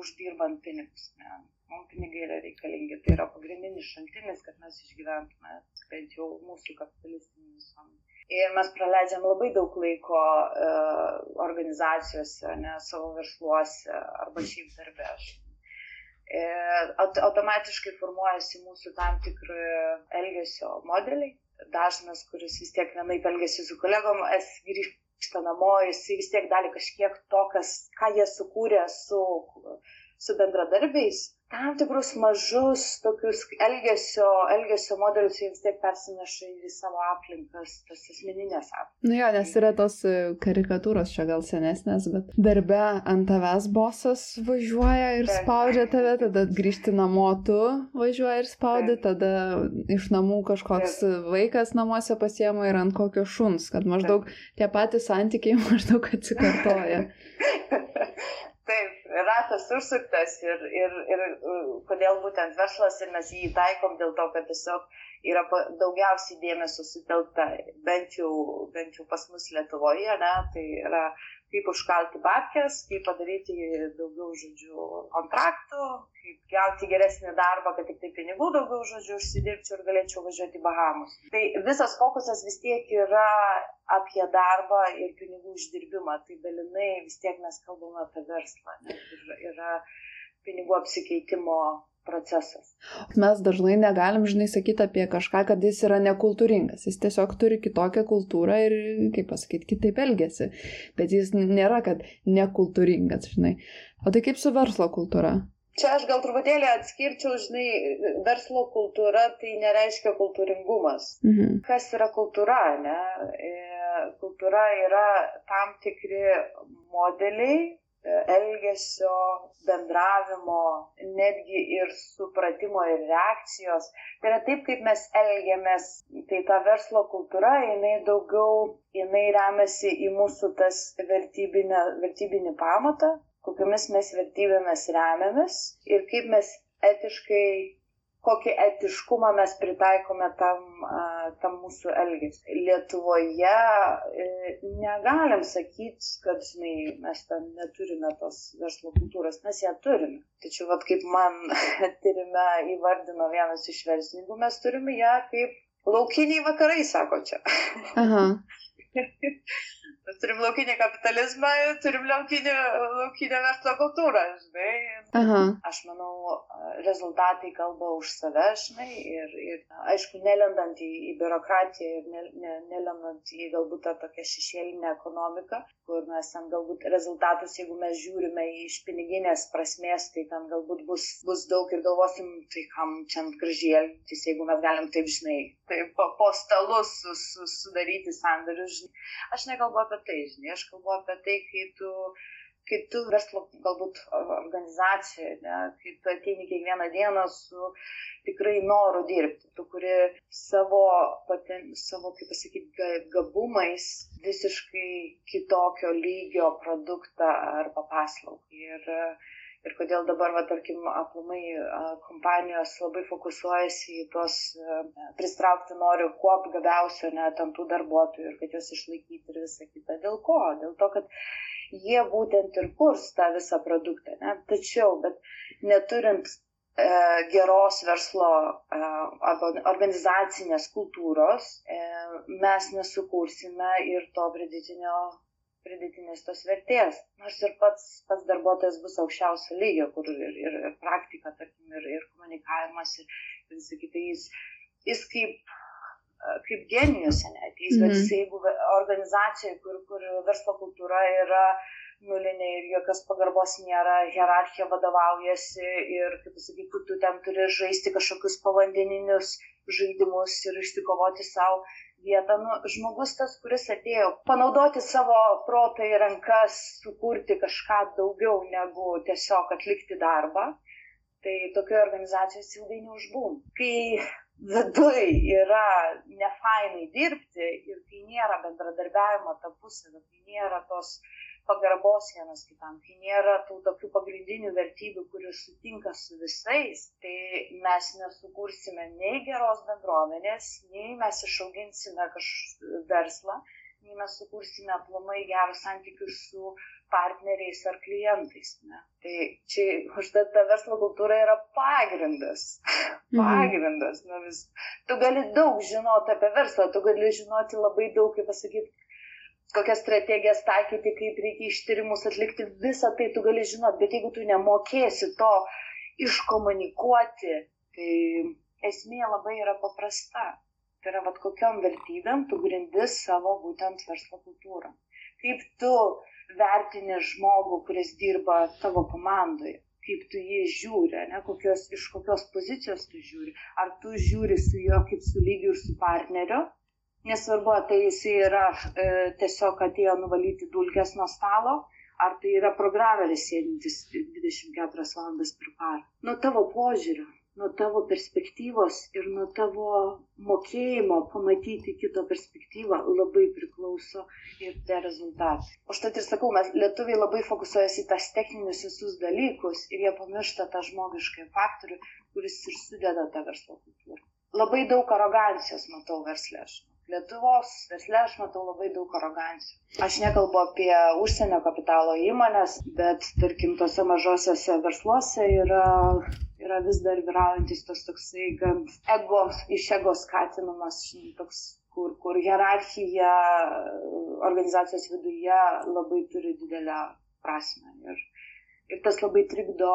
uždirbant pinigus. Ne. Mums pinigai yra reikalingi, tai yra pagrindinis šaltinis, kad mes išgyventume, bent jau mūsų kapitalistinį visuomenį. Ir mes praleidžiam labai daug laiko uh, organizacijose, ne savo versluose arba šiaip darbė. Ir automatiškai formuojasi mūsų tam tikri elgesio modeliai. Dažnas, kuris vis tiek vienaip elgesi su kolegom, es grįžta namo, jis vis tiek dalį kažkiek to, kas, ką jie sukūrė su, su bendradarbiais, tam tikrus mažus tokius elgesio, elgesio modelius jie vis tiek persineša į savo aplinkas, tas asmeninės aplinkas. Nu jo, nes yra tos e, karikatūros čia gal senesnės, bet darbe ant tavęs bosas važiuoja ir Taip. spaudžia tave, tada grįžti namo tu važiuoja ir spaudi, Taip. tada iš namų kažkoks Taip. vaikas namuose pasiema ir ant kokio šuns, kad maždaug Taip. tie patys santykiai maždaug atsikartoja. Ratas užsuktas ir, ir, ir kodėl būtent verslas ir mes jį taikom dėl to, kad tiesiog yra daugiausiai dėmesio sutelkta, bent jau, bent jau pas mus Lietuvoje, ne, tai yra kaip užkalti babkės, kaip padaryti daugiau, žodžiu, kontraktų, kaip gauti geresnį darbą, kad tik tai pinigų daugiau, žodžiu, užsidirbčiau ir galėčiau važiuoti į Bahamus. Tai visas fokusas vis tiek yra apie darbą ir pinigų uždirbimą. Tai dalinai vis tiek mes kalbame apie verslą. Ne? Ir yra pinigų apsikeitimo procesas. Mes dažnai negalim, žinai, sakyti apie kažką, kad jis yra nekultūringas. Jis tiesiog turi kitokią kultūrą ir, kaip pasakyti, kitaip elgesi. Bet jis nėra, kad nekultūringas, žinai. O tai kaip su verslo kultūra? Čia aš gal truputėlį atskirčiau, žinai, verslo kultūra tai nereiškia kultūringumas. Mhm. Kas yra kultūra, ne? E, kultūra yra tam tikri modeliai, elgesio, bendravimo, netgi ir supratimo ir reakcijos. Tai yra taip, kaip mes elgiamės. Tai ta verslo kultūra, jinai daugiau, jinai remiasi į mūsų tas vertybinį pamatą, kokiamis mes vertybėmis remiamės ir kaip mes etiškai kokį etiškumą mes pritaikome tam, tam mūsų elgesiu. Lietuvoje e, negalim sakyti, kad žinai, mes ten neturime tos verslo kultūros, mes ją turime. Tačiau, vat, kaip man tyrime įvardino vienas iš verslininkų, mes turime ją kaip laukiniai vakarai, sako čia. Aha. Mes turim laukinį kapitalizmą turim laukinį, laukinę verslo kultūrą, žinai. Aha. Aš manau, rezultatai kalba už save, žinai, ir, ir aišku, nelendant į, į biurokratiją ir ne, ne, nelendant į galbūt tą tokią šešėlinę ekonomiką, kur mes ten galbūt rezultatus, jeigu mes žiūrime iš piniginės prasmės, tai ten galbūt bus, bus daug ir galvosim, tai kam čia gražiai elgtis, jeigu mes galim taip, žinai, taip po, po stalus su, su, sudaryti sandarius. Aš nekalbu apie apie tai, žinai, aš kalbu apie tai, kai tu, kai tu verslo galbūt organizacijoje, ne, kai tu ateini kiekvieną dieną su tikrai noru dirbti, tu kuri savo, paten, savo kaip pasakyti, gabumais visiškai kitokio lygio produktą arba paslaugą. Ir, ir kodėl dabar, va, tarkim, aplamai kompanijos labai fokusuojasi į tuos, pristraukti nori kuo gabiausio net ant tų darbuotojų ir kad juos išlaikyti ir visą kitą. Dėl ko? Dėl to, kad jie būtent ir kurs tą visą produktą. Ne? Tačiau, bet neturint e, geros verslo e, arba organizacinės kultūros, e, mes nesukursime ir to pridėtinio pridėtinės tos vertės. Nors ir pats, pats darbuotojas bus aukščiausio lygio, kur ir, ir, ir praktika, tarkim, ir, ir komunikavimas, ir visą kitą, jis, jis kaip, kaip genijus neateis, mm -hmm. bet mhm. jis, jeigu organizacijoje, kur, kur verslo kultūra yra nulinė ir jokios pagarbos nėra, hierarchija vadovaujasi ir, kaip pasakyti, tu ten turi žaisti kažkokius povandeninius žaidimus ir išsikovoti savo vietą. Nu, žmogus tas, kuris atėjo panaudoti savo protą į rankas, sukurti kažką daugiau negu tiesiog atlikti darbą, tai tokioje organizacijoje ilgai neužbūm. Kai viduj yra nefainai dirbti ir kai nėra bendradarbiavimo tarpusavio, kai nėra tos pagarbos vienas kitam, kai nėra tų tokių pagrindinių vertybių, kurios sutinka su visais, tai mes nesukursime nei geros bendruomenės, nei mes išauginsime kažkokį verslą, nei mes sukursime aplamai gerus santykius su partneriais ar klientais. Ne? Tai čia užtat ta verslo kultūra yra pagrindas. Mhm. Pagrindas. Mhm. Vis, tu gali daug žinoti apie verslą, tu gali žinoti labai daug, kaip pasakyti, kokias strategijas taikyti, kaip reikia ištyrimus atlikti, visą tai tu gali žinoti, bet jeigu tu nemokėsi to iškomunikuoti, tai esmė labai yra paprasta. Tai yra, vad kokiam vertybėm tu grindi savo būtent verslo kultūrą. Kaip tu vertini žmogų, kuris dirba tavo komandoje, kaip tu jį žiūri, ne, kokios, iš kokios pozicijos tu žiūri. Ar tu žiūri su juo kaip su lygiu ir su partneriu, nesvarbu, tai jis yra e, tiesiog atėjo nuvalyti dulkes nuo stalo, ar tai yra programeris sėdintis 24 valandas per parą. Nuo tavo požiūrio, nuo tavo perspektyvos ir nuo tavo mokėjimo pamatyti kito perspektyvą labai priklauso ir tie rezultatai. Užtat ir sakau, mes lietuviai labai fokusuojasi į tas techninius visus dalykus ir jie pamiršta tą žmogišką faktorių, kuris ir sudeda tą verslo kultūrą. Labai daug arogancijos matau verslė. Aš. Lietuvos versle aš matau labai daug arogancijų. Aš nekalbu apie užsienio kapitalo įmonės, bet tarkim tose mažosiuose versluose yra yra vis dar vyraujantis tas toksai gan ego, iš ego skatinamas, toks, kur, kur hierarchija organizacijos viduje labai turi didelę prasme. Ir, ir tas labai trikdo,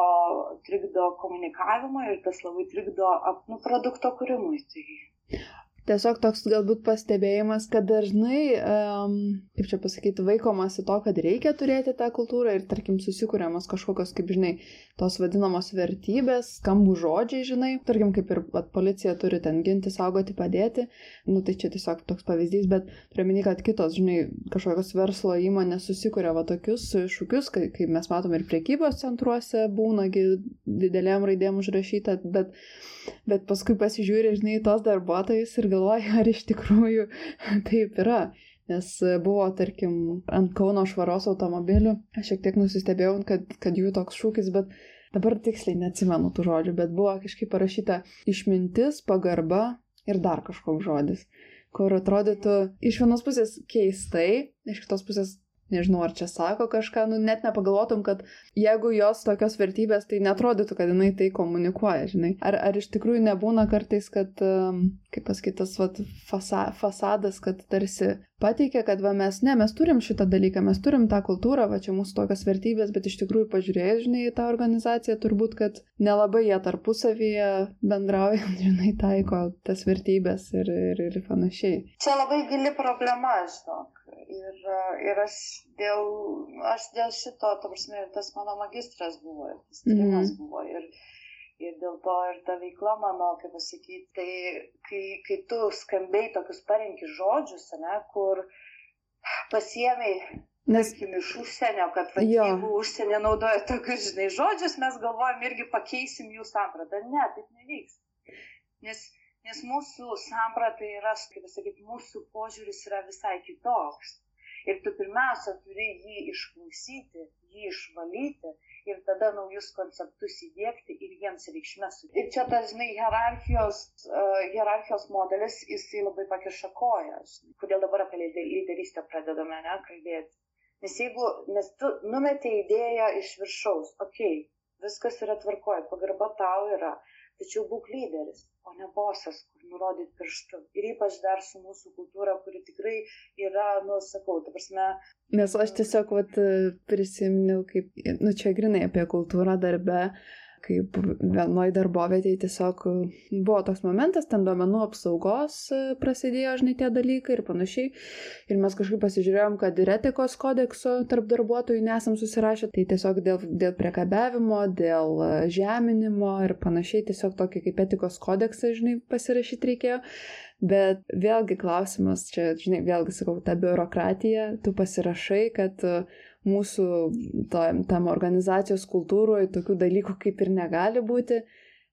trikdo komunikavimą ir tas labai trikdo nu, produkto kūrimui. Tai Tiesiog toks galbūt pastebėjimas, kad dažnai, um, kaip čia pasakyti, vaikomasi to, kad reikia turėti tą kultūrą ir, tarkim, susikūriamas kažkokios, kaip žinai, tos vadinamos vertybės, skambų žodžiai, žinai, tarkim, kaip ir at, policija turi ten ginti, saugoti, padėti, nu tai čia tiesiog toks pavyzdys, bet turiu kad kitos, žinai, kažkokios verslo įmonės susikūrė va tokius šūkius, kaip kai mes matome ir priekybos centruose būnagi didelėm raidėm užrašyta, bet, bet paskui pasižiūrė, žinai, tos darbuotojus ir galvoju, ar iš tikrųjų taip yra. Nes buvo, tarkim, ant Kauno švaros automobilių, aš šiek tiek nusistebėjau, kad, kad jų toks šūkis, bet dabar tiksliai neatsimenu tų žodžių, bet buvo kažkaip parašyta išmintis, pagarba ir dar kažkoks žodis, kur atrodytų iš vienos pusės keistai, iš kitos pusės nežinau, ar čia sako kažką, nu net nepagalvotum, kad jeigu jos tokios vertybės, tai netrodytų, kad jinai tai komunikuoja, žinai. Ar, ar iš tikrųjų nebūna kartais, kad, um, kaip pasakytas, vat, fasa, fasadas, kad tarsi pateikia, kad va mes, ne, mes turim šitą dalyką, mes turim tą kultūrą, va čia mūsų tokias vertybės, bet iš tikrųjų pažiūrėjus, žinai, į tą organizaciją, turbūt, kad nelabai jie tarpusavyje bendrauja, žinai, taiko tas vertybės ir, ir, ir panašiai. Čia labai gili problema, žinok. Ir, ir aš dėl, aš dėl šito, ta prasme, tas mano magistras buvo, ir tas tyrimas mm buvo. Ir, ir dėl to ir ta veikla mano, kaip pasakyti, tai kai, kai tu skambiai tokius parenki žodžius, ne, kur pasiemiai Nes tarkim, iš užsienio, kad va, jeigu užsienio naudoja tokius, žinai, žodžius, mes galvojam irgi pakeisim jų sampratą. Ne, taip nevyks. Nes Nes mūsų samprata yra, kaip pasakyti, mūsų požiūris yra visai kitoks. Ir tu pirmiausia turi jį išklausyti, jį išvalyti ir tada naujus konceptus įdėkti ir jiems reikšmės. Ir čia tas, žinai, hierarchijos, uh, hierarchijos modelis, jisai labai pakiša kojas. Kodėl dabar apie lyderystę pradedame ne, kalbėti? Nes jeigu, nes tu numetė idėją iš viršaus, okei, okay, viskas yra tvarkoje, pagarba tau yra, tačiau būk lyderis o ne bosas, kur nurodyt pirštu. Ir ypač dar su mūsų kultūra, kuri tikrai yra, nu, sakau, ta prasme. Nes aš tiesiog, vat, prisiminiau, kaip, nu, čia grinai apie kultūrą darbe, kaip vienoj darbovietėje tiesiog buvo toks momentas, ten duomenų apsaugos e, prasidėjo, žinai, tie dalykai ir panašiai. Ir mes kažkaip pasižiūrėjom, kad ir etikos kodekso tarp darbuotojų nesam susirašę, tai tiesiog dėl, dėl priekabiavimo, dėl e, žeminimo ir panašiai, tiesiog tokį kaip etikos kodeksą, žinai, pasirašyti reikėjo. Bet vėlgi klausimas, čia, žinai, vėlgi sakau, ta biurokratija, tu pasirašai, kad uh, mūsų to, tam organizacijos kultūroje tokių dalykų kaip ir negali būti,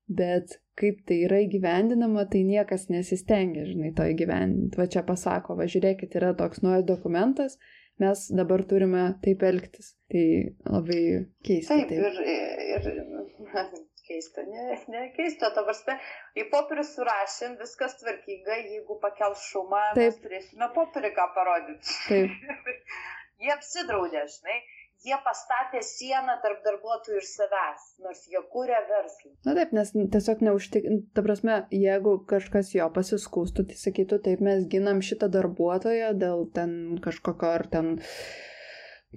bet kaip tai yra įgyvendinama, tai niekas nesistengia, žinai, to įgyvendinti. Va čia pasako, va žiūrėkit, yra toks naujas dokumentas, mes dabar turime taip elgtis. Tai labai keista. Taip, taip. ir, ir keista, ne, ne keista, to prasme, į popierių surašėm, viskas tvarkinga, jeigu pakels šumą, taip. mes turėsime popierių ką parodyti. Taip. jie apsidraudė, žinai, jie pastatė sieną tarp darbuotojų ir savęs, nors jie kūrė verslą. Na taip, nes tiesiog neužtik, ta prasme, jeigu kažkas jo pasiskūstų, tai sakytų, taip mes ginam šitą darbuotoją dėl ten kažkokio ar ten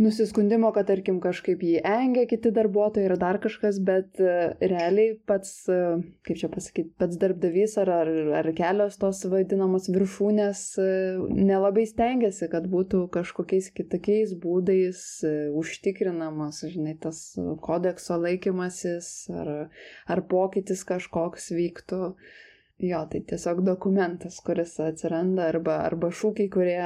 nusiskundimo, kad tarkim kažkaip jį engia kiti darbuotojai ir dar kažkas, bet uh, realiai pats, uh, kaip čia pasakyti, pats darbdavys ar, ar, ar kelios tos vadinamos viršūnės uh, nelabai stengiasi, kad būtų kažkokiais kitokiais būdais užtikrinamas, žinai, tas kodekso laikymasis ar, ar pokytis kažkoks vyktų. Jo, tai tiesiog dokumentas, kuris atsiranda arba, arba šūkiai, kurie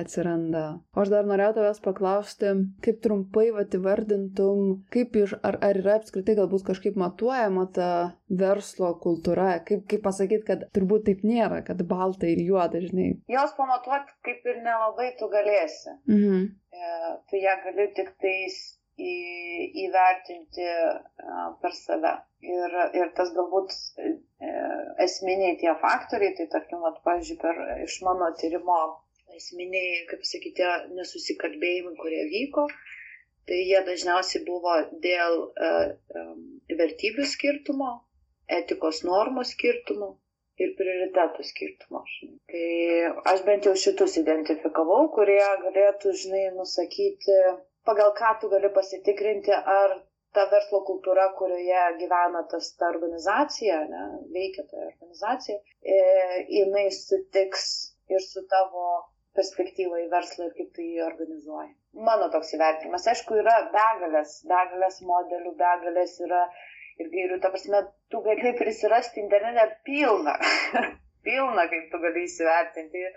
atsiranda. O aš dar norėjau tavęs paklausti, kaip trumpai įvardintum, kaip iš, ar, ar yra apskritai galbūt kažkaip matuojama ta verslo kultūra, kaip, kaip pasakyti, kad turbūt taip nėra, kad balta ir juoda, žinai. Jos pamatuoti kaip ir nelabai tu galėsi. Mhm. E, tu ją gali tik tais į, įvertinti a, per save. Ir, ir tas galbūt e, esminiai tie faktoriai, tai tarkim, at, pavyzdžiui, per, iš mano tyrimo esminiai, kaip sakyti, nesusikalbėjimai, kurie vyko, tai jie dažniausiai buvo dėl uh, um, vertybių skirtumo, etikos normų skirtumo ir prioritetų skirtumo. Tai aš bent jau šitus identifikavau, kurie galėtų, žinai, nusakyti, pagal ką tu gali pasitikrinti, ar ta verslo kultūra, kurioje gyvena tas ta organizacija, ne, veikia ta organizacija, e, jinai sutiks ir su tavo perspektyvą į verslą ir kaip tu jį organizuoji. Mano toks įvertinimas. Aišku, yra begalės, begalės modelių, begalės yra ir gairių. Ta prasme, tu gali prisirasti internete pilną, pilną, kaip tu gali įsivertinti.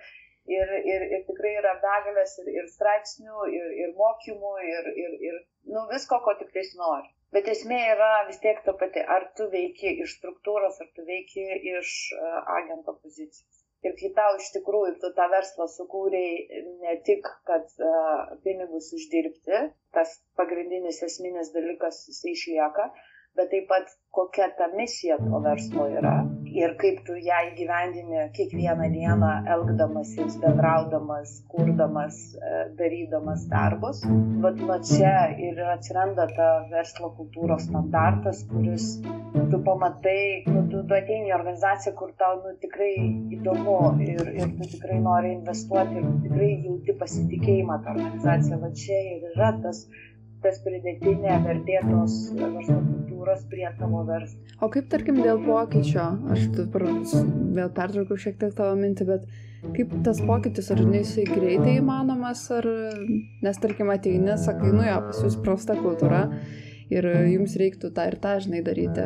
Ir, ir, ir tikrai yra begalės ir, ir straipsnių, ir, ir mokymų, ir, ir, ir nu, visko, ko tik tais nori. Bet esmė yra vis tiek ta pati, ar tu veiki iš struktūros, ar tu veiki iš uh, agento pozicijos. Ir kai tau iš tikrųjų tu tą verslą sukūrėjai ne tik, kad uh, pinigus uždirbti, tas pagrindinis esminis dalykas jisai išlieka, bet taip pat kokia ta misija to verslo yra ir kaip tu ją įgyvendini kiekvieną dieną, elgdamasis, bendraudamas, kurdamas, e, darydamas darbus. Vat nuo čia ir atsiranda ta verslo kultūros standartas, kuris tu pamatai, nu, tu, tu ateini į organizaciją, kur tau nu, tikrai įdomu ir, ir tu tikrai nori investuoti ir tikrai jauti pasitikėjimą tą organizaciją. Va čia ir yra tas tas pridėtinė vertė tos verslo kultūros prie tavo verslo. O kaip tarkim dėl pokyčio, aš vėl pertraukiau šiek tiek tavo mintį, bet kaip tas pokytis, ar jisai greitai įmanomas, ar nes tarkim ateini, sakai, nu jo, pas jūs prasta kultūra ir jums reiktų tą ir tą, žinai, daryti.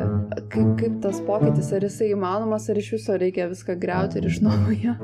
Kaip, kaip tas pokytis, ar jisai įmanomas, ar iš viso reikia viską greuti ir iš naujo.